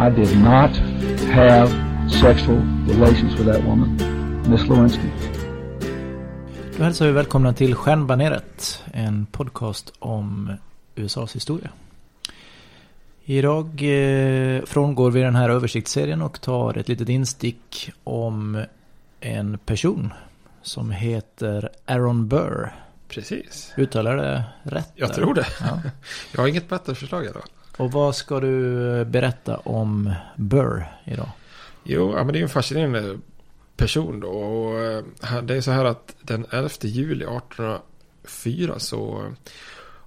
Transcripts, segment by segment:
I did not have sexual relations with that woman, Miss Lewinsky. Då hälsar vi välkomna till Stjärnbaneret, en podcast om USAs historia. Idag eh, frångår vi den här översiktsserien och tar ett litet instick om en person som heter Aaron Burr. Precis. Uttalar det rätt? Jag eller? tror det. Ja. Jag har inget bättre förslag idag. Och vad ska du eh, berätta om Burr idag? Jo, ja, men det är en fascinerande person då. Och, eh, det är så här att den 11 juli 1804 så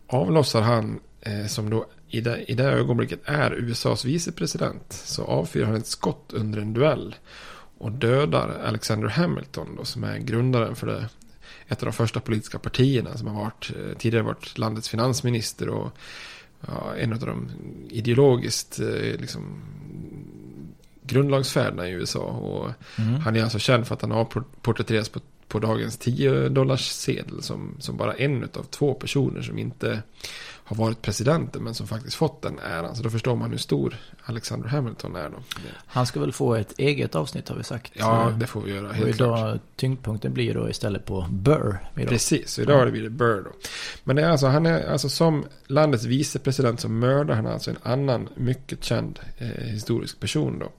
avlossar han, eh, som då i det, i det ögonblicket är USAs vicepresident, så avfyrar han ett skott under en duell och dödar Alexander Hamilton då, som är grundaren för det, ett av de första politiska partierna som har varit, tidigare varit landets finansminister och ja, en av de ideologiskt eh, liksom, grundlagsfäderna i USA. Och Mm. Han är alltså känd för att han har porträtterats på, på dagens 10 dollars sedel som, som bara en av två personer som inte har varit presidenter men som faktiskt fått den äran. Så då förstår man hur stor Alexander Hamilton är då. Han ska väl få ett eget avsnitt har vi sagt. Ja, det får vi göra Och helt idag, klart. tyngdpunkten blir då istället på Burr. Idag. Precis, idag har det blivit Burr då. Men det är alltså, han är alltså som landets vicepresident så mördar han alltså en annan mycket känd eh, historisk person då.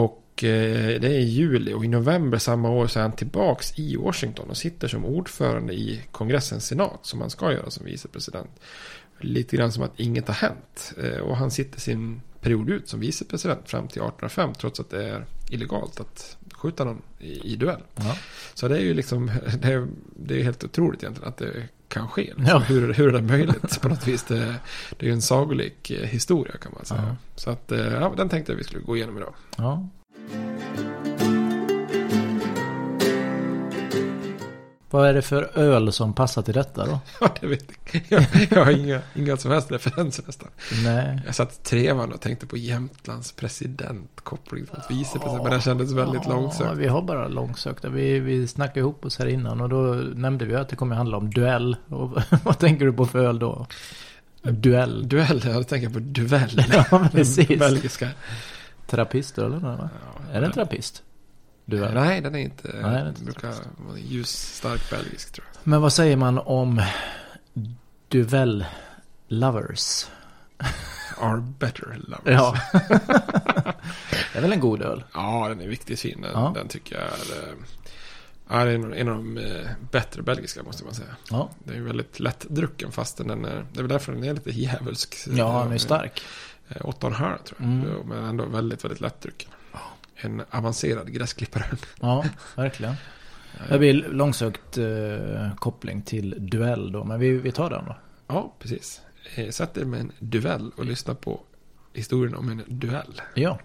Och eh, det är i juli och i november samma år så är han tillbaks i Washington och sitter som ordförande i kongressens senat som han ska göra som vicepresident. Lite grann som att inget har hänt. Eh, och han sitter sin period ut som vicepresident fram till 1805 trots att det är illegalt att skjuta någon i, i duell. Ja. Så det är ju liksom, det är, det är helt otroligt egentligen att det kan ske. Liksom. Ja. Hur, hur är det möjligt på något vis? Det, det är ju en sagolik eh, historia kan man säga. Ja. Så att, ja, den tänkte jag vi skulle gå igenom idag. Ja. Vad är det för öl som passar till detta då? Ja, det vet jag. Jag, jag har inga, inga som helst referenser nästan. Nej. Jag satt i trevan och tänkte på Jämtlands president koppling till vicepresident. Men den kändes väldigt Ja, långsökt. vi har bara långsökta. Vi, vi snackade ihop oss här innan och då nämnde vi att det kommer handla om duell. Och vad tänker du på för öl då? Duell. Duell, jag tänker på duell. Ja, precis. Belgiska. Trappister eller något, va? Ja, Är det en trappist? Duell. Nej, den är inte. Nej, den är inte brukar vara ljus, stark belgisk tror jag. Men vad säger man om duell lovers? Are better lovers. Ja. det är väl en god öl? Ja, den är riktigt fin. Den, Ja. den tycker jag är, eh, är en, av de eh, bättre belgiska måste man säga. Ja. Den är väldigt lättdrucken fast den är, det är väl därför den är lite djävulsk. Ja, den är stark. Eh, Åtta och en halv tror jag. Mm. Men ändå väldigt, väldigt lättdrucken. En avancerad gräsklippare. Ja, verkligen. Det blir långsökt eh, koppling till duell då, men vi, vi tar den då. Ja, precis. Eh, Sätt er med en duell och lyssna på historien om en duell. Ja.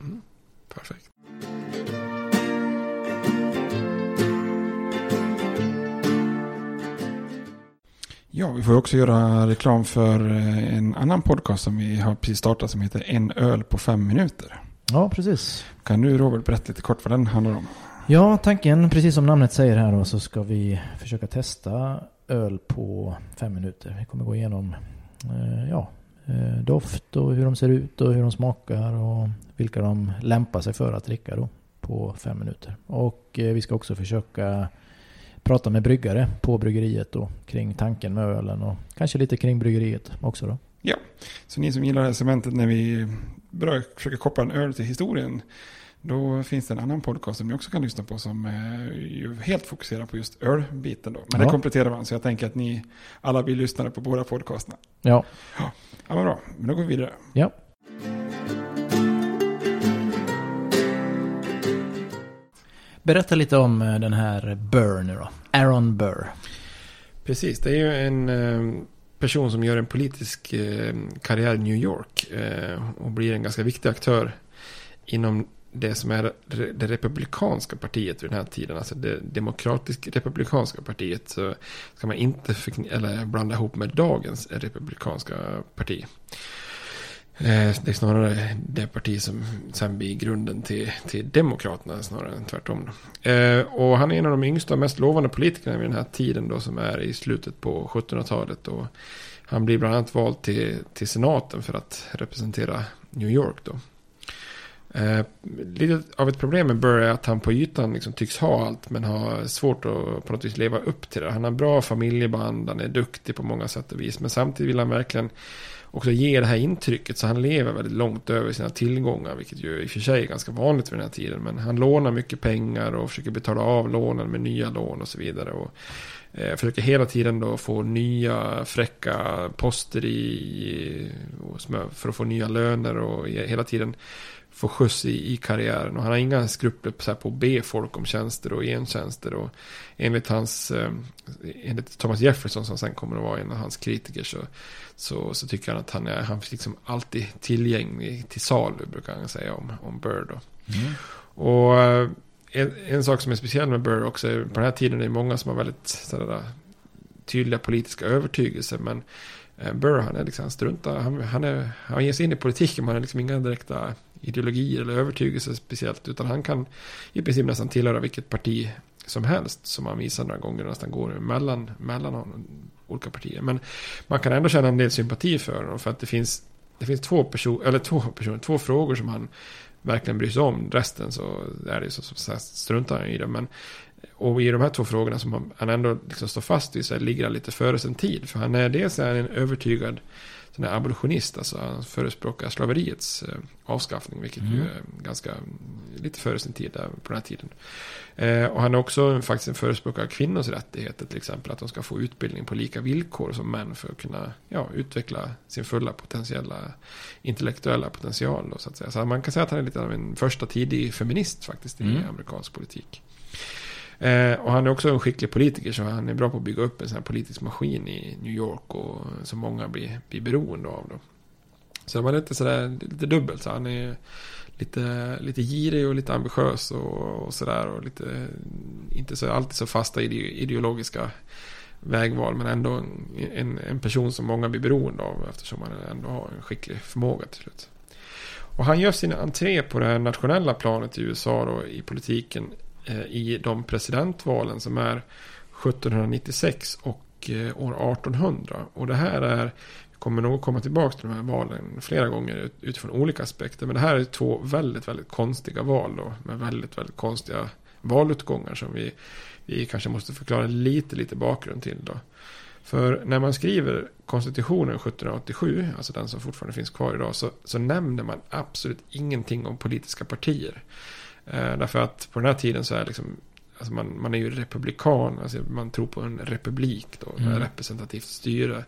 Perfekt. Ja, vi får också göra reklam för eh, en annan podcast som vi har precis startat som heter En öl på fem minuter. Ja, precis. Kan du Robert berätta lite kort vad den handlar om? Ja, tanken, precis som namnet säger här då, så ska vi försöka testa öl på fem minuter. Vi kommer gå igenom eh, ja, eh, doft och hur de ser ut och hur de smakar och vilka de lämpar sig för att dricka då på fem minuter. Och vi ska också försöka prata med bryggare på bryggeriet då kring tanken med ölen och kanske lite kring bryggeriet också då. Ja, så ni som gillar det här segmentet när vi börjar försöka koppla en öl till historien. Då finns det en annan podcast som ni också kan lyssna på som är ju helt fokuserar på just ölbiten då. Men Ja. det kompletterar man så jag tänker att ni alla blir lyssnare på båda podcasterna. Ja, Ja, men bra. Men då går vi vidare. ja. Berätta lite om eh, den här Burr nu då. Aaron Burr. Precis, det är ju en eh, person som gör en politisk eh, karriär i New York och blir en ganska viktig aktör inom det som är det republikanska partiet vid den här tiden, alltså det demokratisk-republikanska partiet, så ska man inte eller blanda ihop med dagens republikanska parti. Eh, det är snarare det parti som sen blir grunden till, till Demokraterna snarare än tvärtom. Eh, och han är en av de yngsta och mest lovande politikerna vid den här tiden då som är i slutet på 1700-talet. Och han blir bland annat vald till, till senaten för att representera New York då. Eh, lite av ett problem med Burr är att han på ytan liksom tycks ha allt men har svårt att på något vis leva upp till det. Han har bra familjeband, han är duktig på många sätt och vis. Men samtidigt vill han verkligen också ge det här intrycket. Så han lever väldigt långt över sina tillgångar. Vilket ju i och för sig är ganska vanligt vid den här tiden. Men han lånar mycket pengar och försöker betala av lånen med nya lån och så vidare. Och eh, försöker hela tiden då få nya fräcka poster i, för att få nya löner. Och hela tiden få skjuts i, i karriären. Och han har inga skrupler på, på att be folk om tjänster och gentjänster. Och enligt hans, eh, enligt Thomas Jefferson som sen kommer att vara en av hans kritiker så, så, så tycker han att han är, han är liksom alltid tillgänglig till salu brukar han säga om, om Bird. Då. Och eh, en, en sak som är speciell med Burr också är på den här tiden är det många som har väldigt sådär, tydliga politiska övertygelser. Men eh, Burr han är liksom, han struntar, han, han, är, han ger sig in i politiken men han har liksom inga direkta ideologier eller övertygelser speciellt. Utan han kan i princip nästan tillhöra vilket parti som helst. Som han visar några gånger nästan går mellan, mellan olika partier. Men man kan ändå känna en del sympati för honom. För att det finns, det finns två, person, eller två, personer, två frågor som han verkligen bryr sig om. Resten så är det så, så, så struntar han i det. Men, och i de här två frågorna som han, ändå liksom står fast vid så ligger han lite före sin tid. För han är dels är han en övertygad sån här abolitionist. Alltså han förespråkar slaveriets eh, avskaffning. Vilket ju är ganska lite före sin tid där, på den här tiden. Eh, och han är också faktiskt en förespråkare av kvinnors rättigheter, till exempel att de ska få utbildning på lika villkor som män för att kunna ja, utveckla sin fulla potentiella intellektuella potential. Då, så, så man kan säga att han är lite av en första tidig feminist faktiskt i mm. amerikansk politik. Eh, och han är också en skicklig politiker så han är bra på att bygga upp en sån här politisk maskin i New York och som många blir, blir beroende av. Då. Så det var lite sådär, lite dubbelt. Så han är lite, lite girig och lite ambitiös och, och sådär. Och lite, inte så, alltid så fasta ideologiska vägval. Men ändå en, en, en, person som många blir beroende av eftersom han ändå har en skicklig förmåga till slut. Och han gör sin entré på det här nationella planet i USA då, i politiken Eh, i de presidentvalen som är 1796 och eh, år 1800. Och det här är vi kommer nog komma tillbaka till de här valen flera gånger utifrån olika aspekter. Men det här är två väldigt, väldigt konstiga val då. Med väldigt, väldigt konstiga valutgångar som vi, vi kanske måste förklara lite, lite bakgrund till då. För när man skriver konstitutionen 1787, alltså den som fortfarande finns kvar idag, så, så nämner man absolut ingenting om politiska partier. Eh, därför att på den här tiden så är liksom, alltså man, man är ju republikan, alltså man tror på en republik då, mm. representativt styre.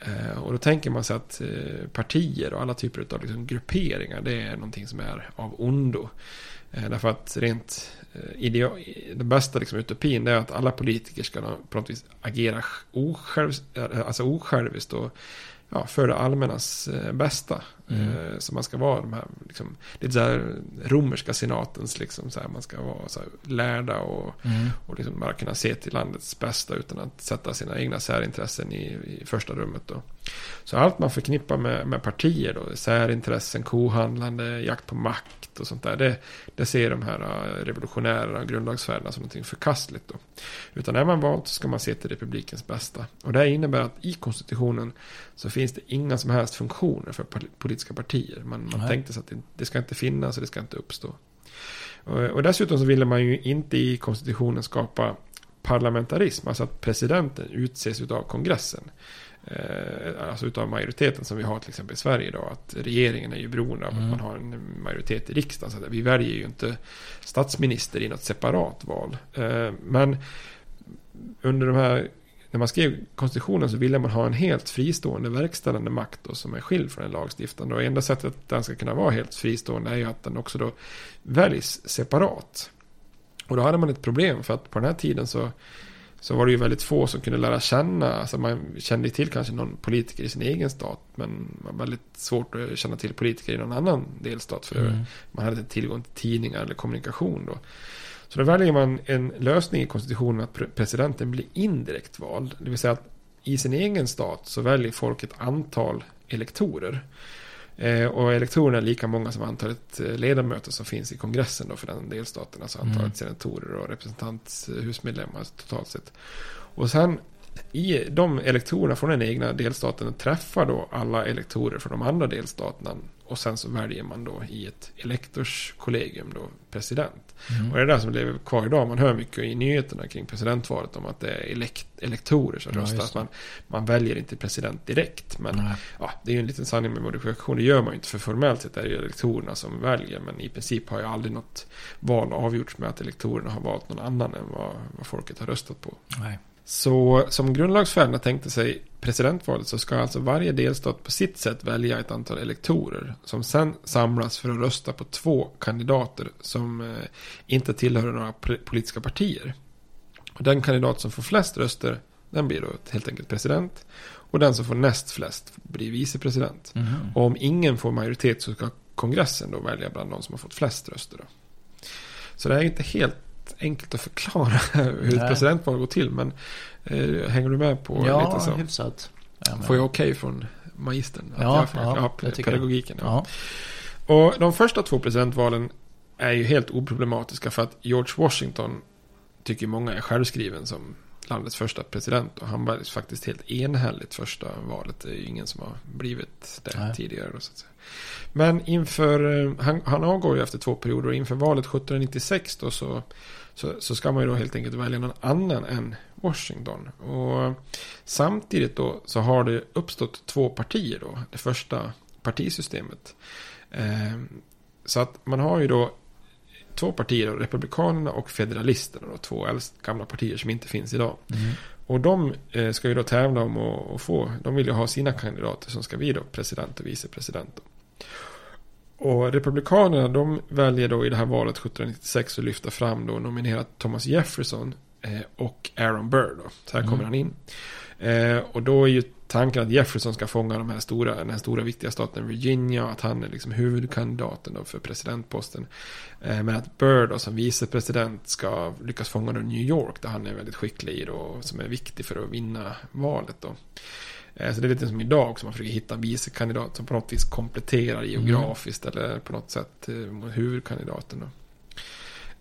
Eh, och då tänker man sig att eh, partier och alla typer av liksom grupperingar det är någonting som är av ondo. Därför att rent idea, den bästa liksom utopin är att alla politiker ska på något vis agera osjälv, alltså osjälviskt och ja, för det allmännas bästa. Mm. Så man ska vara de här, liksom, lite så här romerska senatens, liksom, så här, man ska vara så här, lärda och, mm. och liksom bara kunna se till landets bästa utan att sätta sina egna särintressen i, i första rummet. Då. Så allt man förknippar med, med partier, då, särintressen, kohandlande, jakt på makt och sånt där, det, det ser de här äh, revolutionära grundlagsfäderna som någonting förkastligt. Då. Utan är man valt så ska man se till republikens bästa. Och det innebär att i konstitutionen så finns det inga som helst funktioner för politiska partier. Man, man tänkte sig att det, det, ska inte finnas och det ska inte uppstå. Och, och dessutom så ville man ju inte i konstitutionen skapa parlamentarism, alltså att presidenten utses av kongressen. Eh, alltså utav majoriteten som vi har till exempel i Sverige idag. Att regeringen är ju beroende av mm. att man har en majoritet i riksdagen. Så vi väljer ju inte statsminister i något separat val. Eh, men under de här när man skrev konstitutionen så ville man ha en helt fristående verkställande makt då, som är skild från den lagstiftande. Och enda sättet att den ska kunna vara helt fristående är ju att den också då väljs separat. Och då hade man ett problem för att på den här tiden så, så var det ju väldigt få som kunde lära känna. Alltså man kände till kanske någon politiker i sin egen stat. Men det var väldigt svårt att känna till politiker i någon annan delstat. För mm. man hade inte tillgång till tidningar eller kommunikation då. Så då väljer man en lösning i konstitutionen att presidenten blir indirekt vald. Det vill säga att i sin egen stat så väljer folk ett antal elektorer. Eh, och elektorerna är lika många som antalet eh, ledamöter som finns i kongressen då för den delstaten. Alltså antalet mm. senatorer och representanthusmedlemmar totalt sett. Och sen i de elektorerna från den egna delstaten träffar då alla elektorer från de andra delstaterna och sen så väljer man då i ett elektorskollegium då president. Mm. Och det är det som lever kvar idag. Man hör mycket i nyheterna kring presidentvalet om att det är elekt elektorer som ja, röstar. Man, man väljer inte president direkt. Men ja, det är ju en liten sanning med modifikation. Det gör man ju inte. För formellt sett är det ju elektorerna som väljer. Men i princip har ju aldrig något val avgjorts med att elektorerna har valt någon annan än vad, vad folket har röstat på. Nej. Så som grundlagsfäderna tänkte sig presidentvalet så ska alltså varje delstat på sitt sätt välja ett antal elektorer som sen samlas för att rösta på två kandidater som eh, inte tillhör några politiska partier. Och den kandidat som får flest röster den blir då helt enkelt president. Och den som får näst flest blir vicepresident. Mm. Och om ingen får majoritet så ska kongressen då välja bland de som har fått flest röster. Då. Så det är inte helt enkelt att förklara hur ett presidentval går till. Men eh, hänger du med på ja, lite så? Ja, hyfsat. Får jag okej okay från magistern? Ja, ja, ja pedagogiken. Ja. Och de första två presidentvalen är ju helt oproblematiska för att George Washington tycker många är självskriven som landets första president. Och han var faktiskt helt enhälligt första valet. Det är ju ingen som har blivit det Nej. tidigare. så att säga. Men inför, eh, han, han avgår ju efter två perioder och inför valet 1796 då så, så, så, ska man ju då helt enkelt välja någon annan än Washington. Och samtidigt då så har det uppstått två partier då. Det första partisystemet. Eh, så att man har ju då två partier, Republikanerna och Federalisterna. Då, två äldst, gamla partier som inte finns idag. Mm. Och de eh, ska ju då tävla om att att få, de vill ju ha sina kandidater som ska bli då president och vicepresident. Då. Och Republikanerna de väljer då i det här valet 1796 att lyfta fram då nominerat Thomas Jefferson eh, och Aaron Burr då. Så här Mm. kommer han in. Eh, och då är ju tanken att Jefferson ska fånga de här stora, den här stora viktiga staten Virginia och att han är liksom huvudkandidaten för presidentposten. Eh, men att Burr då som vicepresident ska lyckas fånga då New York där han är väldigt skicklig i då, och som är viktig för att vinna valet då. Eh, Så det är lite som idag som man försöker hitta en vicekandidat som på något vis kompletterar geografiskt eller på något sätt eh, huvudkandidaten. Då.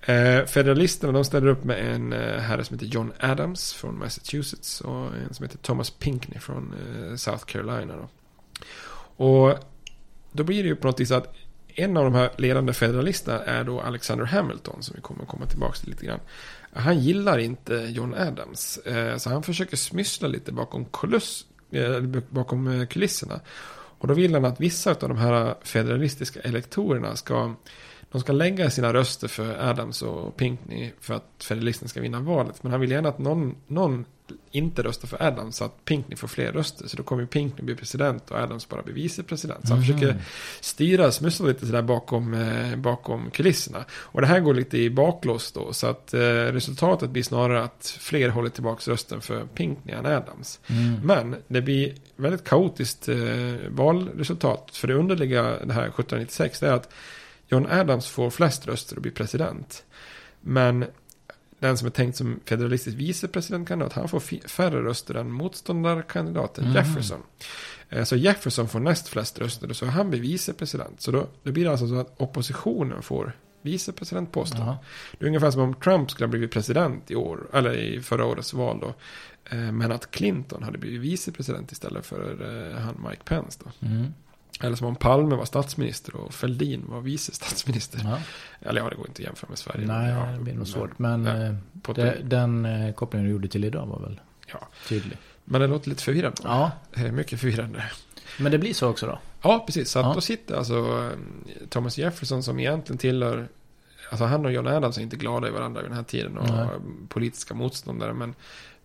Eh, Federalisterna de ställer upp med en eh, herre som heter John Adams från Massachusetts och en som heter Thomas Pinckney från eh, South Carolina. Då. Och då blir det ju på något vis att en av de här ledande federalisterna är då Alexander Hamilton som vi kommer att komma tillbaka till lite grann. Han gillar inte John Adams eh, så han försöker smyssla lite bakom, kulus, eh, bakom eh, kulisserna. Och då vill han att vissa av de här federalistiska elektorerna ska de ska lägga sina röster för Adams och Pinckney för att federalisterna ska vinna valet. Men han vill gärna att någon, någon inte röstar för Adams så att Pinckney får fler röster. Så då kommer ju Pinckney bli president och Adams bara bli vicepresident. Så han Mhm. försöker styra, smussla lite sådär bakom, eh, bakom kulisserna. Och det här går lite i baklås då. Så att eh, resultatet blir snarare att fler håller tillbaka rösten för Pinckney än Adams. Mm. Men det blir väldigt kaotiskt eh, valresultat. För det underliga det här 1796 det är att John Adams får flest röster och blir president. Men den som är tänkt som federalistisk vicepresidentkandidat, han får färre röster än motståndarkandidaten Mhm. Jefferson. Eh, Så Jefferson får näst flest röster så han blir vicepresident. Så då, då blir det alltså så att oppositionen får vicepresidentposten. Ja. Det är ungefär som om Trump skulle ha blivit president i år, eller i förra årets val då. Eh, Men att Clinton hade blivit vicepresident istället för eh, han Mike Pence då. Mm. Eller som om Palme var statsminister och Fälldin var vice statsminister. Ja. Eller ja, det går inte att jämföra med Sverige. Nej, Ja, det blir nog men- svårt. Men ja, eh, det, den eh, kopplingen du gjorde till idag var väl Ja. tydlig. Men det låter lite förvirrande. Ja, Det är mycket förvirrande. men det blir så också då. Ja, precis. Så att Ja. då sitter alltså eh, Thomas Jefferson som egentligen tillhör... Alltså han och John Adams är inte glada i varandra vid den här tiden och Nej. politiska motståndare. Men,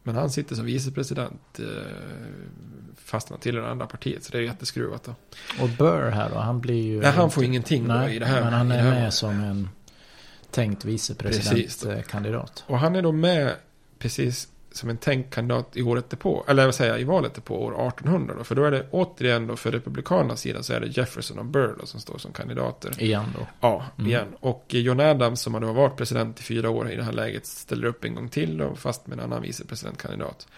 men han sitter som vicepresident eh, fast han tillhör det andra partiet. Så det är jätteskruvat då. Och Burr här då, han blir ju... Nej, han får ingenting Nej, i det här. men han är med som en tänkt vicepresidentkandidat. Och han är då med precis som en tänkt kandidat i året därpå, eller vad säger jag, i valet därpå, år 1800 då. För då är det återigen då för Republikanernas sida så är det Jefferson och Burr då, som står som kandidater. Igen då. Ja, Mm. igen. Och John Adams som hade varit president i fyra år i det här läget ställer upp en gång till då, fast med en annan vicepresidentkandidat.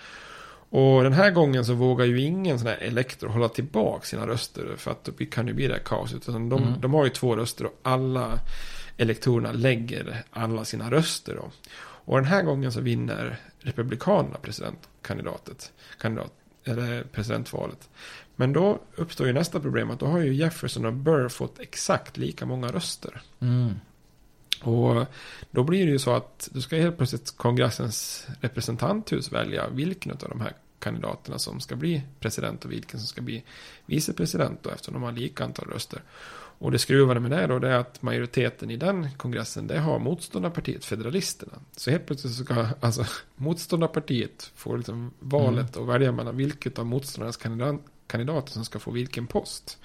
Och den här gången så vågar ju ingen sån här elektor hålla tillbaka sina röster för att då kan det bli det här kaoset. Utan de, Mm. de har ju två röster och alla elektorerna lägger alla sina röster då. Och den här gången så vinner Republikanerna presidentkandidatet, kandidat, eller presidentvalet. Men då uppstår ju nästa problem att då har ju Jefferson och Burr fått exakt lika många röster. Mm. Och då blir det ju så att då ska helt plötsligt kongressens representanthus välja vilken av de här kandidaterna som ska bli president och vilken som ska bli vicepresident då, eftersom de har lika antal röster. Och det skruvade med det då det är att majoriteten i den kongressen det har motståndarpartiet Federalisterna. Så helt plötsligt så ska alltså motståndarpartiet få liksom valet och välja mellan vilket av motståndarnas kandidat, kandidater som ska få vilken post.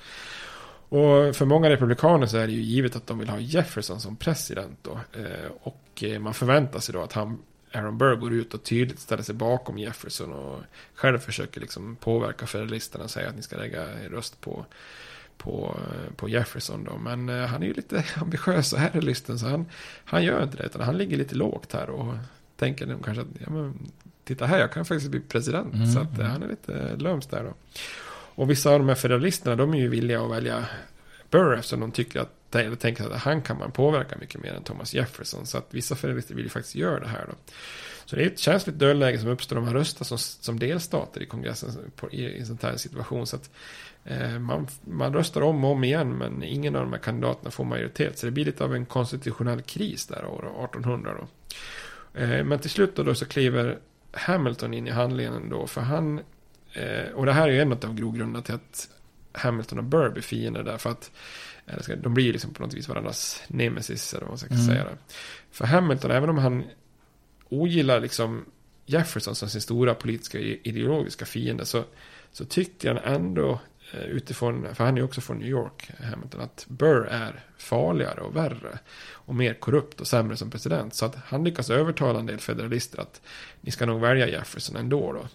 Och för många republikaner så är det ju givet att de vill ha Jefferson som president då. Eh, Och eh, man förväntar sig då att han, Aaron Burr går ut och tydligt ställer sig bakom Jefferson och själv försöker liksom påverka federalisterna och säga att ni ska lägga er röst på, på, på Jefferson då. Men eh, han är ju lite ambitiös och herrelysten så han, han gör inte det utan han ligger lite lågt här och tänker nog kanske att ja, men, titta här jag kan faktiskt bli president. Mm, så att eh, han är lite lömsk där då. Och vissa av de här federalisterna, de är ju villiga att välja Burr eftersom de tycker att, eller tänker att han kan man påverka mycket mer än Thomas Jefferson. Så att vissa federalister vill ju faktiskt göra det här då. Så det är ett känsligt dödläge som uppstår om man röstar som, som delstater i kongressen på, i, i en sån här situation. Så att man, man röstar om och om igen men ingen av de här kandidaterna får majoritet. Så det blir lite av en konstitutionell kris där år 1800 då. Eh, men till slut då, då så kliver Hamilton in i handlingen då. För han, eh, och det här är ju en av grogrunderna till att Hamilton och Burr blir fiender därför att eller ska, de blir liksom på något vis varandras nemesis, eller vad man ska Mm. säga det. För Hamilton, även om han ogillar liksom Jefferson som sin stora politiska ideologiska fiende, så, så tycker han ändå eh, Eh, utifrån, för han är ju också från New York, Hamilton, att Burr är farligare och värre och mer korrupt och sämre som president. Så att han lyckas övertala en del federalister att ni ska nog välja Jefferson ändå då.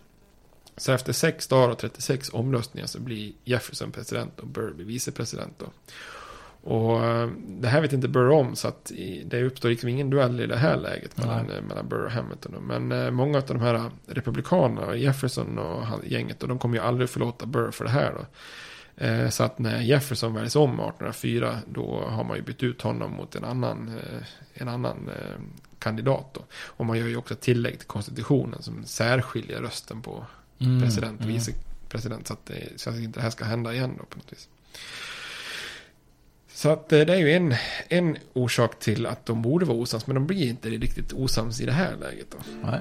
Så efter sex dagar och 36 omröstningar så blir Jefferson president och Burr blir vicepresident då. Och eh, det här vet inte Burr om så att det uppstår liksom ingen duell i det här läget mellan, Nej. eh, mellan Burr och Hamilton. Men eh, många av de här republikanerna, Jefferson och gänget, och de kommer ju aldrig förlåta Burr för det här då. Så att när Jefferson väljs om 1804 då har man ju bytt ut honom mot en annan, en annan kandidat då. Och man gör ju också tillägg till konstitutionen som särskiljer rösten på Mm, president och mm. vicepresident. Så att, det, så att inte det här ska hända igen då på något vis. Så att eh, det är ju en, en orsak till att de borde vara osams. Men de blir inte riktigt osams i det här läget då. Nej.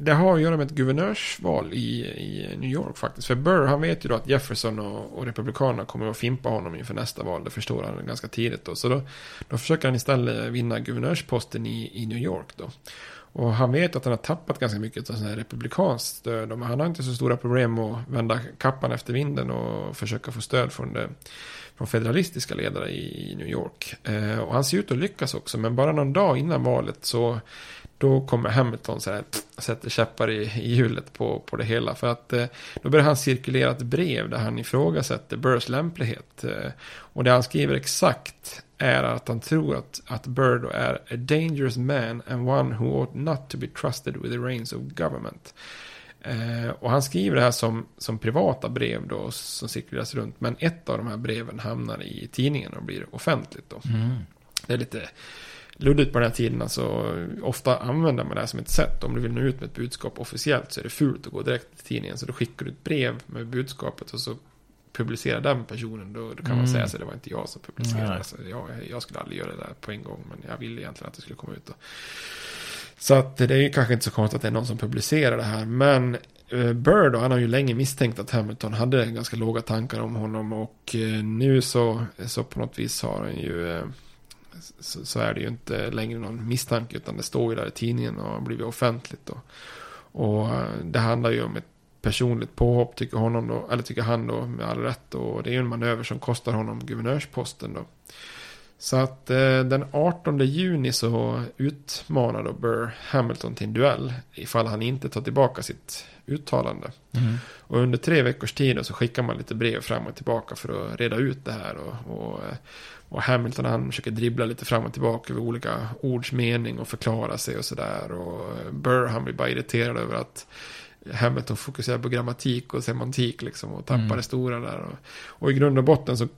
Det har att göra med ett guvernörsval i, i New York faktiskt. För Burr, han vet ju då att Jefferson och, och Republikanerna kommer att fimpa honom inför nästa val. Det förstår han ganska tidigt då. Så då, då försöker han istället vinna guvernörsposten i, i New York då. Och han vet att han har tappat ganska mycket av sån här republikanskt stöd. Men han har inte så stora problem att vända kappan efter vinden och försöka få stöd från, det, från federalistiska ledare i New York. Eh, och han ser ut att lyckas också. Men bara någon dag innan valet så då kommer Hamilton så här, sätter käppar i, i hjulet på, på det hela. För att eh, då börjar han cirkulera ett brev där han ifrågasätter Burrs lämplighet. Eh, och det han skriver exakt är att han tror att, att Burr då är a dangerous man and one who ought not to be trusted with the reins of government. Eh, och han skriver det här som, som privata brev då som cirkuleras runt. Men ett av de här breven hamnar i tidningen och blir offentligt då. Det är lite luddigt på den här tiden. Alltså, ofta använder man det här som ett sätt. Om du vill nå ut med ett budskap officiellt så är det fult att gå direkt till tidningen. Så då skickar du ett brev med budskapet och så publicerar den personen. Då, då kan man Mm. säga så det var inte jag som publicerade. Alltså, jag, jag skulle aldrig göra det där på en gång. Men jag ville egentligen att det skulle komma ut. Då. Så att det är ju kanske inte så konstigt att det är någon som publicerar det här. Men eh, Burr då, han har ju länge misstänkt att Hamilton hade ganska låga tankar om honom. Och eh, nu så, så på något vis har han ju... Så, så är det ju inte längre någon misstanke utan det står ju där i tidningen och har blivit offentligt då. Och eh, det handlar ju om ett personligt påhopp tycker honom då, eller tycker han då med all rätt och det är ju en manöver som kostar honom guvernörsposten då. Så att eh, den 18 juni så utmanar då Burr Hamilton till en duell ifall han inte tar tillbaka sitt uttalande. Mm. Och under tre veckors tid så skickar man lite brev fram och tillbaka för att reda ut det här. Och, och, eh, och Hamilton han försöker dribbla lite fram och tillbaka över olika ords mening och förklara sig och sådär. Och eh, Burr han blir bara irriterad över att Hamilton fokuserar på grammatik och semantik liksom och tappar Mm. det stora där. Och, och i grund och botten så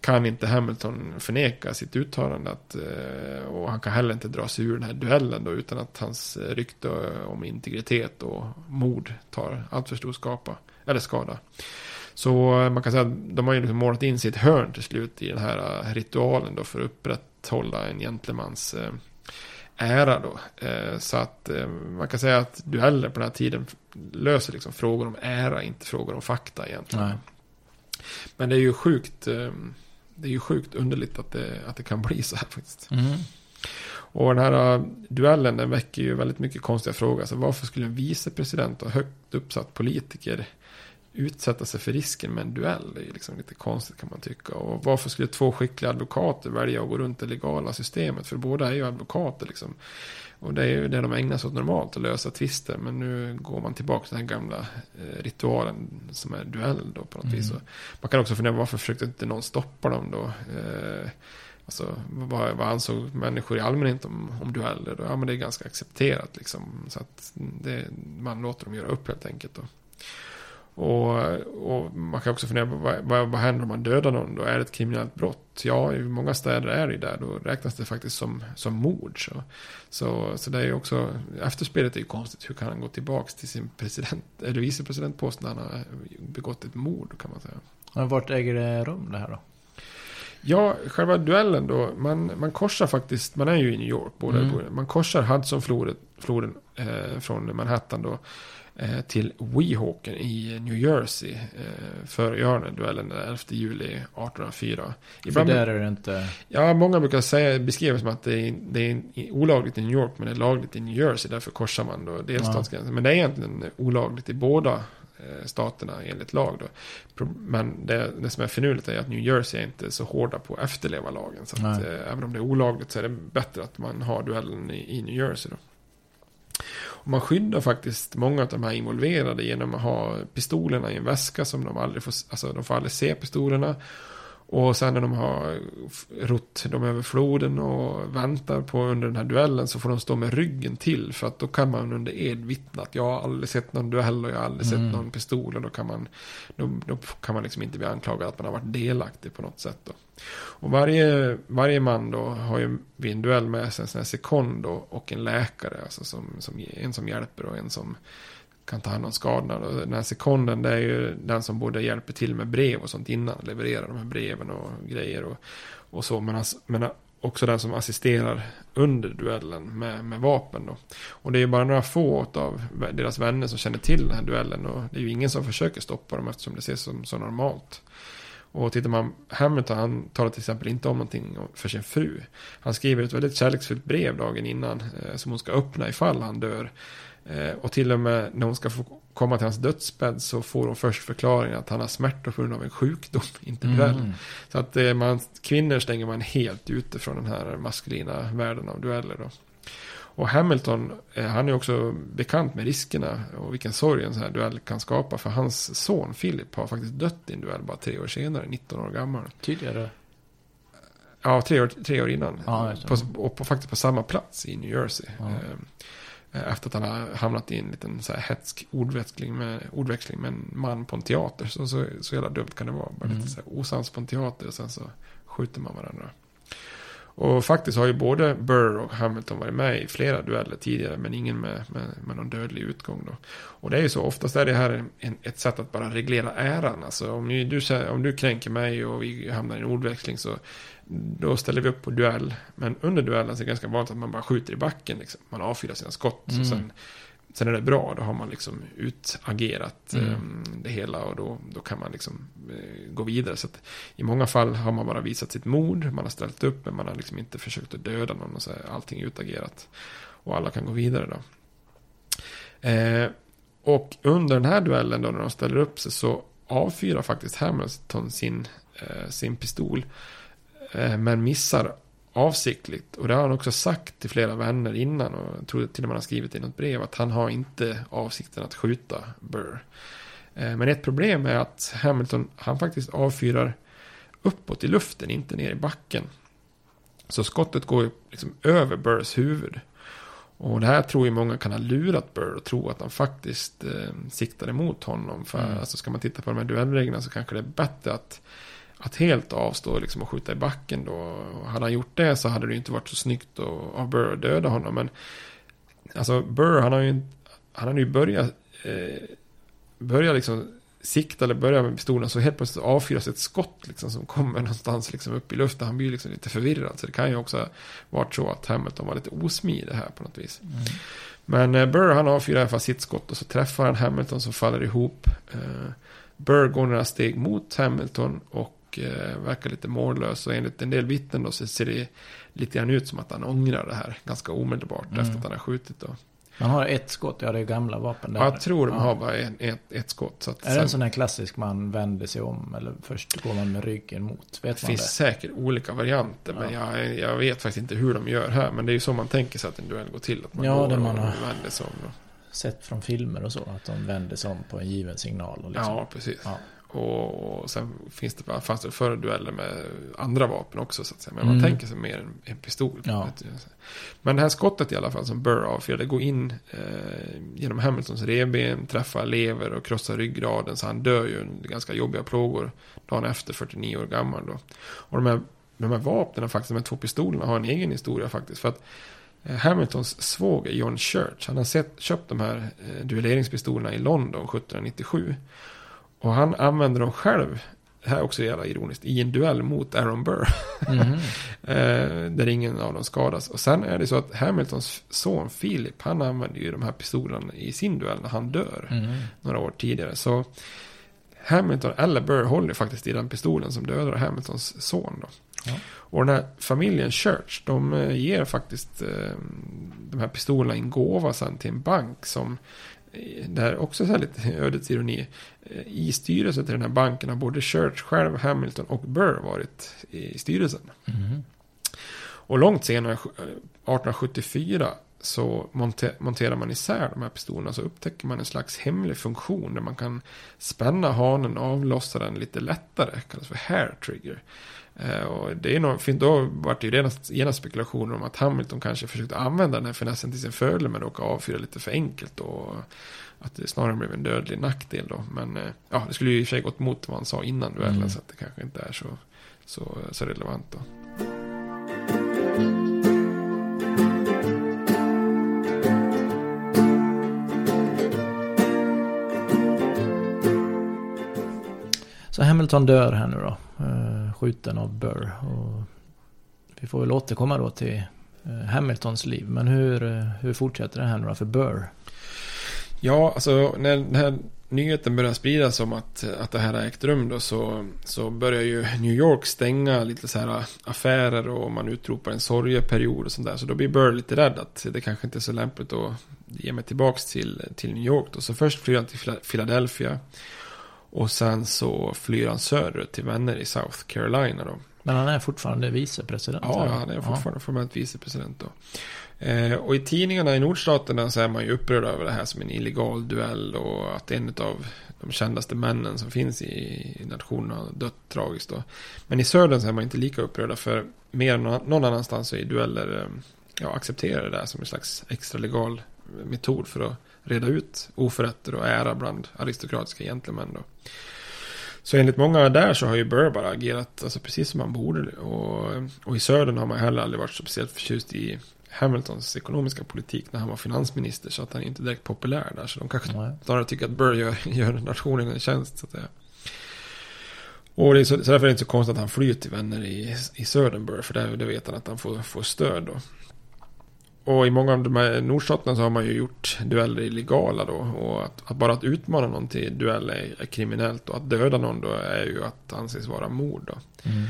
kan inte Hamilton förneka sitt uttalande. Att, eh, och han kan heller inte dra sig ur den här duellen då, utan att hans rykte om integritet och mod tar allt för stor skapa, eller skada. Så eh, man kan säga att de har ju liksom målat in sitt hörn till slut i den här eh, ritualen då för att upprätthålla en gentlemans eh, ära då. Så att man kan säga att dueller på den här tiden löser liksom frågor om ära, inte frågor om fakta egentligen. Nej. Men det är ju sjukt, det är ju sjukt underligt att det, att det kan bli så här faktiskt. Mm. Och den här duellen den väcker ju väldigt mycket konstiga frågor. Alltså varför skulle en vicepresident och högt uppsatt politiker utsätta sig för risken med en duell? Det är liksom lite konstigt kan man tycka. Och varför skulle två skickliga advokater välja att gå runt det legala systemet? För båda är ju advokater liksom. Och det är ju det de ägnar sig åt normalt, att lösa tvister. Men nu går man tillbaka till den här gamla eh, ritualen som är duell då på något Mm. vis. Och man kan också fundera varför försökte inte någon stoppa dem då? Eh, Alltså, vad, vad ansåg människor i allmänhet om, om dueller? Då? Ja, men det är ganska accepterat liksom. Så att det, man låter dem göra upp helt enkelt. Då. Och, och man kan också fundera på vad, vad, vad händer om man dödar någon? Då är det ett kriminellt brott? Ja, i många städer är det där. Då räknas det faktiskt som, som mord. Så, så, så det är ju också, efterspelet är ju konstigt. Hur kan han gå tillbaka till sin president, eller vicepresidentpost när han har begått ett mord kan man säga. Men vart äger det rum det här då? Ja, själva duellen då. Man, man korsar faktiskt, man är ju i New York. Båda Mm. Man korsar Hudsonfloden floden, eh, från Manhattan då. Eh, till Weehawken i New Jersey. Eh, för göra den här duellen den 11 juli 1804. För där är det inte... Ja, många brukar säga, beskriva det som att det är, det är olagligt i New York men det är lagligt i New Jersey. Därför korsar man då delstatsgränsen. Men det är egentligen olagligt i båda eh, staterna enligt lag då. Men det, det som är finurligt är att New Jersey är inte så hårda på att efterleva lagen. Så att, eh, även om det är olagligt så är det bättre att man har duellen i, i New Jersey då. Och man skyddar faktiskt många av de här involverade genom att ha pistolerna i en väska som de aldrig får, alltså de får aldrig se pistolerna. Och sen när de har rott dem över floden och väntar på under den här duellen så får de stå med ryggen till. För att då kan man under ed vittna att jag har aldrig sett någon duell och jag har aldrig Mm. sett någon pistol. Och då kan man, då, då kan man liksom inte bli anklagad att man har varit delaktig på något sätt. Då. Och varje, varje man då har ju vid en duell med sig en sån här sekond då, och en läkare. Alltså som, som, en som hjälper och en som kan ta hand om skadorna. Och den här sekonden, det är ju den som både hjälper till med brev och sånt innan. Levererar de här breven och grejer och, och så. Men, men också den som assisterar under duellen med, med vapen då. Och det är ju bara några få av deras vänner som känner till den här duellen. Och det är ju ingen som försöker stoppa dem eftersom det ses som så normalt. Och tittar man, Hamilton han talar till exempel inte om någonting för sin fru. Han skriver ett väldigt kärleksfullt brev dagen innan eh, som hon ska öppna ifall han dör. Eh, och till och med när hon ska få komma till hans dödsbädd så får hon först förklaringen att han har smärtor på grund av en sjukdom, inte duell. Mm. Så att eh, man, kvinnor stänger man helt ute från den här maskulina världen av dueller då. Och Hamilton, eh, han är också bekant med riskerna och vilken sorg en sån här duell kan skapa. För hans son Philip har faktiskt dött i en duell bara tre år senare, 19 år gammal. Tidigare? Ja, tre år, tre år innan. Just det. på, och på, faktiskt på samma plats i New Jersey. Ja. Eh, Efter att han har hamnat i en liten så här hetsk ordväxling med, ordväxling med en man på en teater. Så, så, så jävla dumt kan det vara. Bara Mm. lite så här osams på en teater och sen så skjuter man varandra. Och faktiskt har ju både Burr och Hamilton varit med i flera dueller tidigare. Men ingen med, med, med någon dödlig utgång då. Och det är ju så, oftast är det här en, ett sätt att bara reglera äran. Alltså om, ni, du, om du kränker mig och vi hamnar i en ordväxling så då ställer vi upp på duell. Men under duellen så är det ganska vanligt att man bara skjuter i backen. Liksom. Man avfyrar sina skott. Mm. Och sen, sen är det bra, då har man liksom utagerat Mm. ehm, det hela. Och då, då kan man liksom eh, gå vidare. Så I många fall har man bara visat sitt mod. Man har ställt upp, men man har liksom inte försökt att döda någon. Och så är allting utagerat. Och alla kan gå vidare då. Eh, och under den här duellen då när de ställer upp sig så avfyrar faktiskt Hamilton sin, eh, sin pistol. Eh, men missar avsiktligt. Och det har han också sagt till flera vänner innan. Och jag tror till och med han skrivit i något brev att han har inte avsikten att skjuta Burr. Eh, men ett problem är att Hamilton, han faktiskt avfyrar uppåt i luften, inte ner i backen. Så skottet går liksom över Burrs huvud. Och det här tror ju många kan ha lurat Burr och tro att han faktiskt eh, siktar emot honom. För Mm. alltså, ska man titta på de här duellreglerna så kanske det är bättre att, att helt avstå liksom, och skjuta i backen då. Hade han gjort det så hade det inte varit så snyggt av Burr att döda honom. Men alltså Burr han har ju, han har ju börjat, eh, börjat liksom sikta eller börja med pistolen så helt plötsligt avfyras ett skott liksom som kommer någonstans liksom upp i luften. Han blir liksom lite förvirrad. Så det kan ju också ha varit så att Hamilton var lite osmidig här på något vis. Mm. Men eh, Burr han avfyrar i alla fall sitt skott och så träffar han Hamilton som faller ihop. Eh, Burr går några steg mot Hamilton och eh, verkar lite mållös. Och enligt en del vittnen då så ser det lite grann ut som att han ångrar det här ganska omedelbart Mm. efter att han har skjutit då. Man har ett skott, ja det är gamla vapen där. Ja, jag tror de Ja. har bara en, ett, ett skott. Är det sen- en sån här klassisk man vänder sig om eller först går man med ryggen mot? Vet Det man finns det? säkert olika varianter, men jag, jag vet faktiskt inte hur de gör här. Men det är ju så man tänker sig att en duell går till. Att man Ja, går det och man har- vänder sig om. Då. Sett från filmer och så, att de vänder sig om på en given signal. Och liksom. Ja, precis. Ja. Och, och sen finns det, fanns det förr dueller med andra vapen också, så att säga. Men Mm. man tänker sig mer en, en pistol. Ja. Men det här skottet i alla fall som Burr avfyrar, det går in eh, genom Hamiltons revben, träffar lever och krossar ryggraden. Så han dör ju under ganska jobbiga plågor dagen efter, 49 år gammal då. Och de här, de här vapnen, faktiskt, de här två pistolerna, har en egen historia faktiskt. För att eh, Hamiltons svåger John Church, han har sett, köpt de här eh, duelleringspistolerna i London 1797. Och han använder dem själv, det här är också jävla ironiskt, i en duell mot Aaron Burr. Eh, där ingen av dem skadas. Och sen är det så att Hamiltons son Philip, han använder ju de här pistolerna i sin duell när han dör. Mhm. Några år tidigare. Så Hamilton eller Burr håller faktiskt i den pistolen som dödar Hamiltons son. Då. Ja. Och den här familjen Church, de eh, ger faktiskt eh, de här pistolerna i en gåva sen till en bank som det här är också så här lite ödets ironi. Eh, I styrelsen till den här banken har både Church själv, Hamilton och Burr varit i styrelsen. Mhm. Och långt senare, eh, 1874, så monte- monterar man isär de här pistolerna. Så upptäcker man en slags hemlig funktion där man kan spänna hanen och avlossa den lite lättare. Det kallas för hair trigger. Eh, och det är för då var det ju redan genast spekulationer om att Hamilton kanske försökte använda den här finessen till sin fördel men råkade avfyra lite för enkelt. Och att det snarare blev en dödlig nackdel då. Men eh, ja, det skulle ju i och för sig gått emot vad han sa innan duellen. Mm. Så att det kanske inte är så, så, så relevant då. Så Hamilton dör här nu då. Eh, skjuten av Burr. Och vi får väl återkomma då till eh, Hamiltons liv. Men hur, eh, hur fortsätter det här nu då för Burr? Ja, alltså när den här nyheten börjar spridas om att, att det här har ägt rum då så, så börjar ju New York stänga lite så här affärer och man utropar en sorgeperiod och sånt där. Så då blir Burr lite rädd att det kanske inte är så lämpligt att ge mig tillbaks till, till New York då. Så först flyr han till Philadelphia och sen så flyr han söderut till vänner i South Carolina då. Men han är fortfarande vicepresident. Ja, eller? han är fortfarande formellt vicepresident då. Eh, och i tidningarna i nordstaterna så är man ju upprörd över det här som en illegal duell och att en av de kändaste männen som finns i, nationen har dött tragiskt då. Men i södern så är man inte lika upprörda för mer än någon annanstans så är dueller eh, ja, accepterar det där som en slags extra legal metod för att reda ut oförrätter och ära bland aristokratiska gentlemän då. Så enligt många där så har ju Burr bara agerat alltså, precis som man borde. Och, och i södern har man heller aldrig varit speciellt förtjust i Hamiltons ekonomiska politik när han var finansminister. Så att han är inte direkt populär där. Så de kanske Nej. snarare tycker att Burr gör, gör nationen en tjänst. Så att säga. Och det är så, så därför är det inte så konstigt att han flyr till vänner i, i södern Burr. För där, där vet han att han får, får stöd då. Och i många av de här nordstaterna så har man ju gjort dueller illegala då. Och att, att bara att utmana någon till duell är, är kriminellt. Och att döda någon då är ju att anses vara mord då. Mm.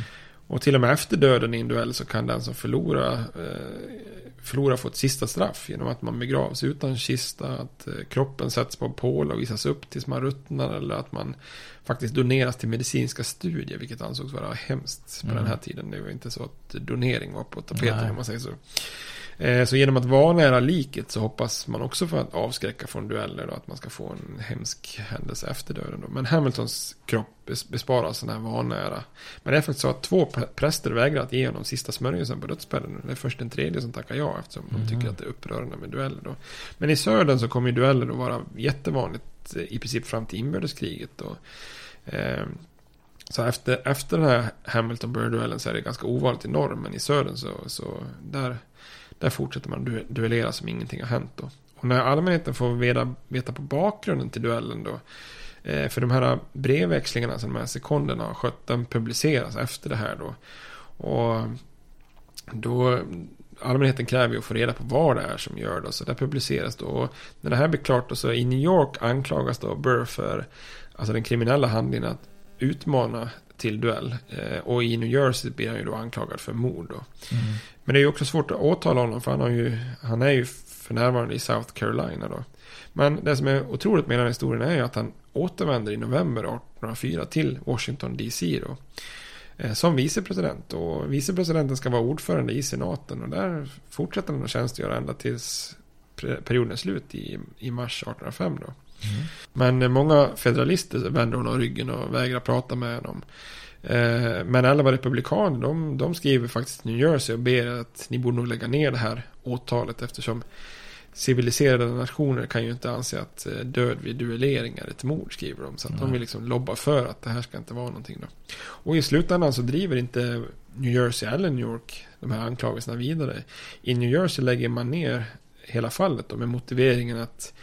Och till och med efter döden i en duell så kan den som förlorar, eh, förlorar få ett sista straff genom att man begravs utan kista, att eh, kroppen sätts på pål och visas upp tills man ruttnar eller att man faktiskt doneras till medicinska studier, vilket ansågs vara hemskt på Mm. den här tiden. Det var inte så att donering var på tapeten Nej. om man säger så. Eh, Så genom att vara nära liket så hoppas man också för att avskräcka från dueller och att man ska få en hemsk händelse efter döden. Då. Men Hamiltons kropp bes- besparas den här vanära. Men det är faktiskt så att två pr- präster vägrar att ge honom sista smörjelsen på dödsbädden. Det är först den tredje som tackar ja eftersom de tycker att det är upprörande med dueller. Då. Men i södern så kommer ju dueller att vara jättevanligt eh, i princip fram till inbördeskriget. Då. Eh, så efter, efter den här Hamilton-Burr-duellen så är det ganska ovanligt i norr. Men i södern så, så där, där fortsätter man du- duellera som ingenting har hänt då. Och när allmänheten får veta, veta på bakgrunden till duellen då. Eh, för de här brevväxlingarna som de här sekonderna har skött, de publiceras efter det här då. Och då, allmänheten kräver ju att få reda på vad det är som gör det. Så det publiceras då. Och när det här blir klart då, så i New York anklagas då Burr för alltså den kriminella handlingen att utmana till duell. Eh, och i New Jersey blir han ju då anklagad för mord. Då. Mm. Men det är ju också svårt att åtala honom för han, har ju, han är ju för närvarande i South Carolina då. Men det som är otroligt med den här historien är ju att han återvänder i november 1804 till Washington DC då. Eh, som vicepresident. Och vicepresidenten ska vara ordförande i senaten. Och där fortsätter han att tjänstgöra ända tills perioden är slut i, i mars 1805 då. Mm. Men många federalister vänder honom ryggen och vägrar prata med honom. Eh, Men alla republikaner, de, de skriver faktiskt New Jersey och ber att ni borde nog lägga ner det här åtalet eftersom civiliserade nationer kan ju inte anse att eh, död vid duellering är ett mord, skriver de. Så att de vill liksom lobba för att det här ska inte vara någonting då. Och i slutändan så driver inte New Jersey eller New York de här anklagelserna vidare. I New Jersey lägger man ner hela fallet då med motiveringen att,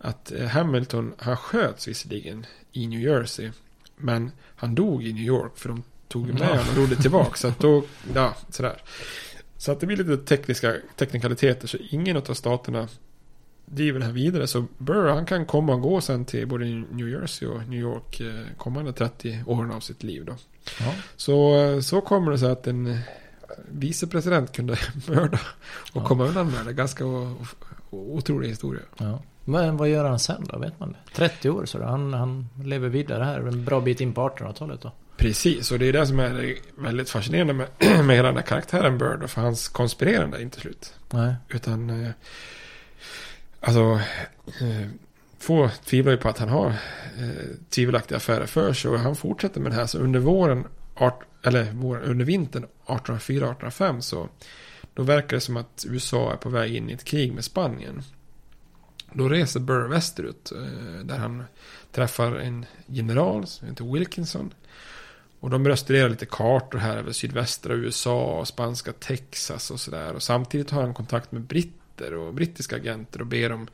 att eh, Hamilton, han sköts visserligen i New Jersey. Men han dog i New York för de tog med Ja. honom och rodde tillbaka. Så att då, ja, sådär. Så att det blir lite tekniska teknikaliteter. Så ingen av staterna driver det här vidare. Så Burr han kan komma och gå sen till både New Jersey och New York eh, kommande 30 åren av sitt liv då. Ja. Så, eh, så kommer det sig att en vicepresident kunde mörda och Ja. komma undan med det. Ganska otrolig historia. Ja. Men vad gör han sen då? Vet man det? 30 år så. Han, han lever vidare här en bra bit in på 1800-talet då. Precis, och det är det som är väldigt fascinerande med, med hela den här karaktären Bird. För hans konspirerande är inte slut. Nej. Utan, eh, alltså, eh, få tvivlar ju på att han har eh, tvivelaktiga affärer för sig. Och han fortsätter med det här. Så under våren, art, eller våren, under vintern 1804-1805 så då verkar det som att USA är på väg in i ett krig med Spanien. Då reser Burr västerut eh, där han träffar en general som heter Wilkinson. Och de börjar studera lite kartor här över sydvästra USA och spanska Texas och sådär. Och samtidigt har han kontakt med britter och brittiska agenter och ber om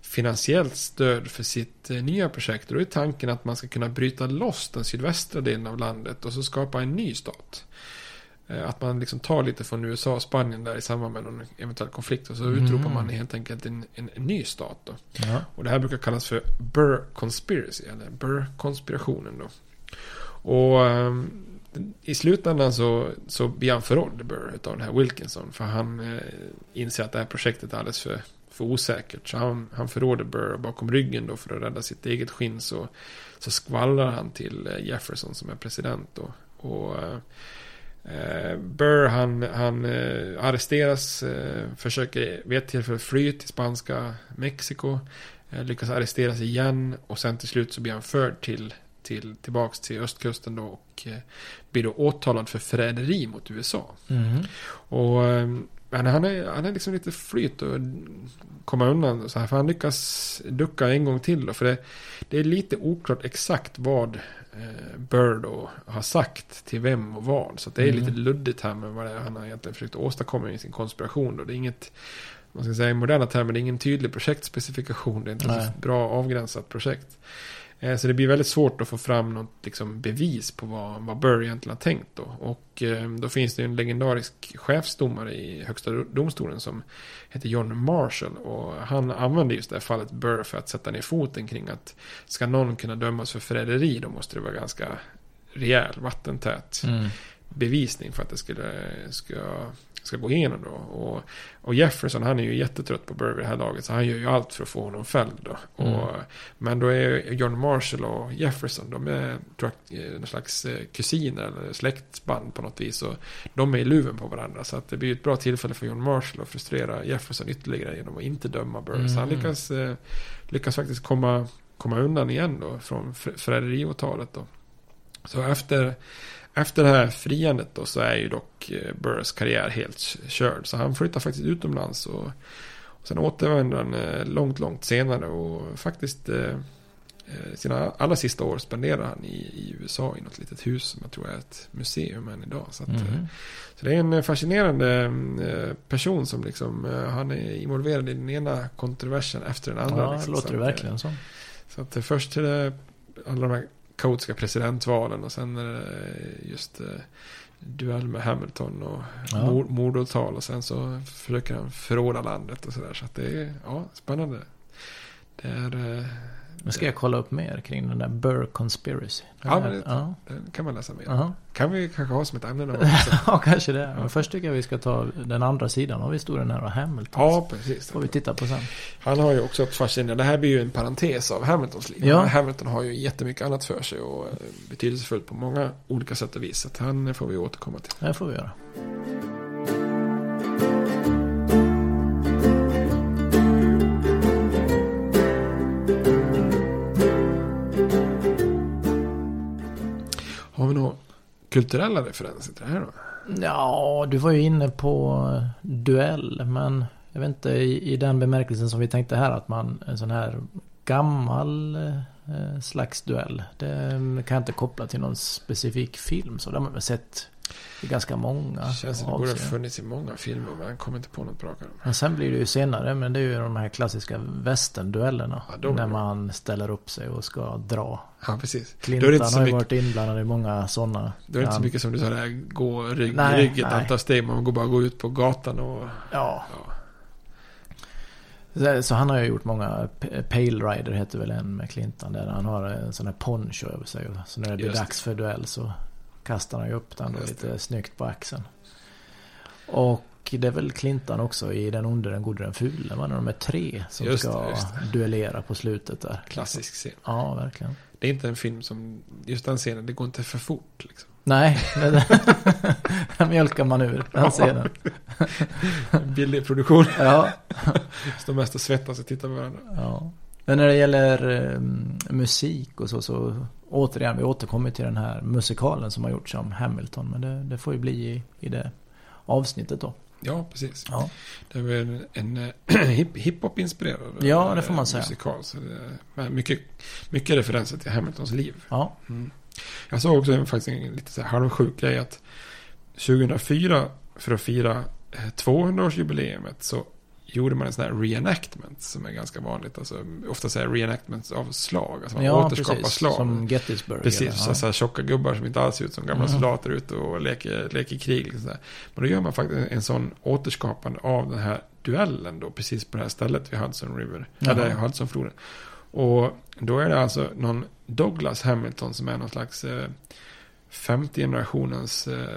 finansiellt stöd för sitt eh, nya projekt. Och då är tanken att man ska kunna bryta loss den sydvästra delen av landet och så skapa en ny stat. Eh, Att man liksom tar lite från USA och Spanien där i samband med någon eventuell konflikt. Och så Mm. utropar man helt enkelt en, en, en ny stat då. Ja. Och det här brukar kallas för Burr Conspiracy, eller Burr-konspirationen då. Och ehm, i slutändan så, så blir han förrådd, Burr, utav den här Wilkinson. För han eh, inser att det här projektet är alldeles för, för osäkert. Så han, han förråder Burr bakom ryggen då för att rädda sitt eget skinn. Så, så skvallrar han till eh, Jefferson som är president då. Och eh, Eh, Burr han, han eh, arresteras, eh, försöker vid ett tillfälle fly till spanska Mexiko. Lyckas arresteras igen och sen till slut så blir han förd till, till, tillbaks till östkusten då och blir då åtalad för förräderi mot USA. Mhm. Och men han är, han är liksom lite flyt och komma undan så här. För han lyckas ducka en gång till då. För det, det är lite oklart exakt vad eh, Burr då har sagt till vem och vad. Så att det är Mm. lite luddigt här med vad det är han har egentligen försökt åstadkomma i sin konspiration. Då. Det är inget, man ska säga i moderna termer, det är ingen tydlig projektspecifikation. Det är inte ett bra avgränsat projekt. Eh, Så det blir väldigt svårt att få fram något liksom, bevis på vad, vad Burr egentligen har tänkt då. Och eh, då finns det ju en legendarisk chefsdomare i högsta domstolen som heter John Marshall. Och han använde just det här fallet Burr för att sätta ner foten kring att ska någon kunna dömas för förräderi då måste det vara ganska rejäl, vattentät Mm bevisning för att det skulle, ska, ska gå igenom då. Och, och Jefferson han är ju jättetrött på vid det här laget så han gör ju allt för att få honom fälld då. Mm. Och, men då är John Marshall och Jefferson de är tror jag, eh, någon slags eh, kusiner eller släktband på något vis. Och de är i luven på varandra så att det blir ett bra tillfälle för John Marshall att frustrera Jefferson ytterligare genom att inte döma Burr. Så han Mm. lyckas, eh, lyckas faktiskt komma, komma undan igen då från för- förräderiåtalet då. Så efter, efter det här friandet då så är ju dock eh, Burrs karriär helt körd. Så han flyttar faktiskt utomlands och, och sen återvänder han eh, långt, långt senare och faktiskt eh, sina allra sista år spenderar han i, i USA i något litet hus som jag tror är ett museum än idag. Så, att, Mhm. så det är en fascinerande person som liksom, han är involverad i den ena kontroversen efter den andra. Ja, liksom. låter det att, eh, verkligen som. så att först det alla de här kaotiska presidentvalen och sen är det just eh, duell med Hamilton och Ja. mord, mordåtal och sen så försöker han förråda landet och sådär. Så att det är ja, spännande. Det är... Nu ska jag kolla upp mer kring den där Burr Conspiracy. Den Ja, men det, ja. det kan man läsa mer Jaha. Kan vi kanske ha som ett ämne någon gång ja, kanske det. Men först tycker jag vi ska ta den andra sidan av historien här och Hamilton. Ja, precis. får vi titta på sen. Han har ju också ett fascinerande, det här blir ju en parentes av Hamiltons liv. Ja. Hamilton har ju jättemycket annat för sig och eh, betydelsefullt på många olika sätt och vis. Så han får vi återkomma till. Det får vi göra. Kulturella referenser till det här då? Ja, du var ju inne på duell, men jag vet inte i, i den bemärkelsen som vi tänkte här att man en sån här gammal eh, slags duell. Det kan jag inte koppla till någon specifik film så det har man väl sett i ganska många Det känns som det borde ha funnits i många filmer men jag kommer inte på något bra. Men sen blir det ju senare, men det är ju de här klassiska västernduellerna. Ja, när man ställer upp sig och ska dra. Ja, precis. Är det inte så har ju mycket- varit inblandad i många sådana. Då är det inte så mycket som du sa där, gå rygg, Nej, rygg ett antal steg. Man går bara gå ut på gatan och... Ja. Ja. Så, han har ju gjort många, Pale Rider heter väl en med Clinton. Där han har en sån här poncho över sig. Så när det blir Just det. dags för duell så kastar han ju upp den då lite snyggt på axeln. Och det är väl Clinton också i Den onde, den gode, den fule. va? När de är tre som Just ska det, just duellera på slutet där. Klassisk scen. Ja, verkligen. Det är inte en film som, just den scenen, det går inte för fort liksom. Nej, den mjölkar man ur den scenen. Billig produktion. Ja, Står mest och svettas och tittar på varandra. ja. Men när det gäller eh, musik och så, så återigen, vi återkommer till den här musikalen som har gjorts om Hamilton. Men det, det får ju bli i, i det avsnittet då. Ja, precis. Ja. Det är väl en, en eh, hip- hiphop-inspirerad Ja, det får eh, man säga. musikal. Så det, mycket, mycket referenser till Hamiltons liv. Ja, Mm. Jag såg också faktiskt en lite så här halvsjuk grej att 2004 för att fira eh, 200-årsjubileumet så gjorde man en sån här reenactment som är ganska vanligt. Alltså, ofta säger reenactments av slag. Alltså man ja återskapar precis. slag. Som Gettysburg. Precis, eller? så, så här tjocka gubbar som inte alls ser ut som gamla Mhm. soldater ute och leker, leker krig. Liksom. Men då gör man faktiskt en sån återskapande av den här duellen då, precis på det här stället vid Hudson River, Jaha. eller Hudsonfloden. Och då är det alltså någon Douglas Hamilton som är någon slags eh, femte generationens eh,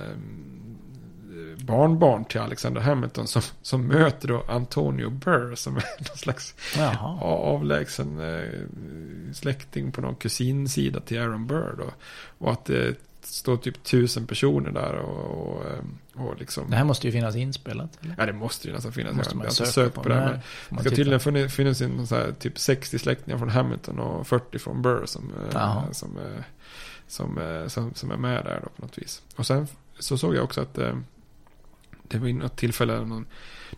barnbarn till Alexander Hamilton som, som möter då Antonio Burr som är någon slags Jaha. avlägsen eh, släkting på någon kusinsida till Aaron Burr då. Och att det står typ tusen personer där och, och, eh, och liksom... Det här måste ju finnas inspelat. Eller? Ja, det måste ju nästan finnas. Måste jag man har inte sökt på. på det. här, Men det ska tydligen finnas, en så här, typ 60 släktingar från Hamilton och 40 från Burr som, eh, Jaha. som, som, som, som är med där då på något vis. Och sen så såg jag också att eh, det var i något tillfälle någon,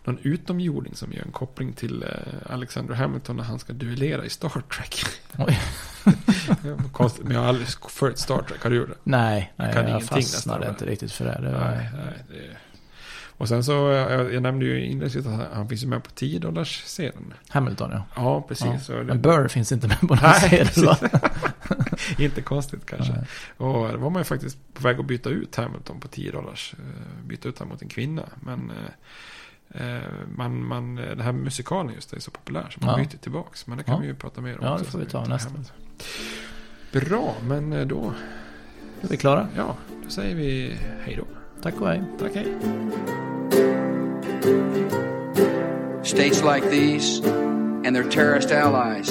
någon utomjording som gör en koppling till eh, Alexander Hamilton när han ska duellera i Star Trek. Oj. Men jag har aldrig följt Star Trek. Har du gjort det? Nej, nej kan jag ingenting fastnade nästan, inte riktigt för det. det var... Nej, nej. Det... Och sen så, jag, jag nämnde ju inledningsvis att han, finns ju med på 10 dollars scenen. Hamilton ja. Ja, precis. Ja. Men Burr finns inte med på någon Nej, sedel va? Inte konstigt kanske. Nej. Och då var man ju faktiskt på väg att byta ut Hamilton på 10 dollars. eh, Byta ut honom mot en kvinna. Men eh, eh, man, man, den här musikalen just är så populär så man Ja. byter tillbaks. Men det kan Ja. vi ju prata mer om. Ja, det får vi ta nästa. Hamilton. Bra, men eh, då, Är vi klara? ja, då säger vi hej då. Tack och hej. Tack, hej. States like these and their terrorist allies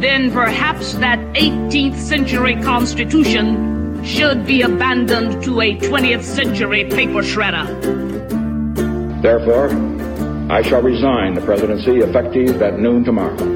then perhaps that 18th century Constitution should be abandoned to a 20th century paper shredder. Therefore, I shall resign the presidency effective at noon tomorrow.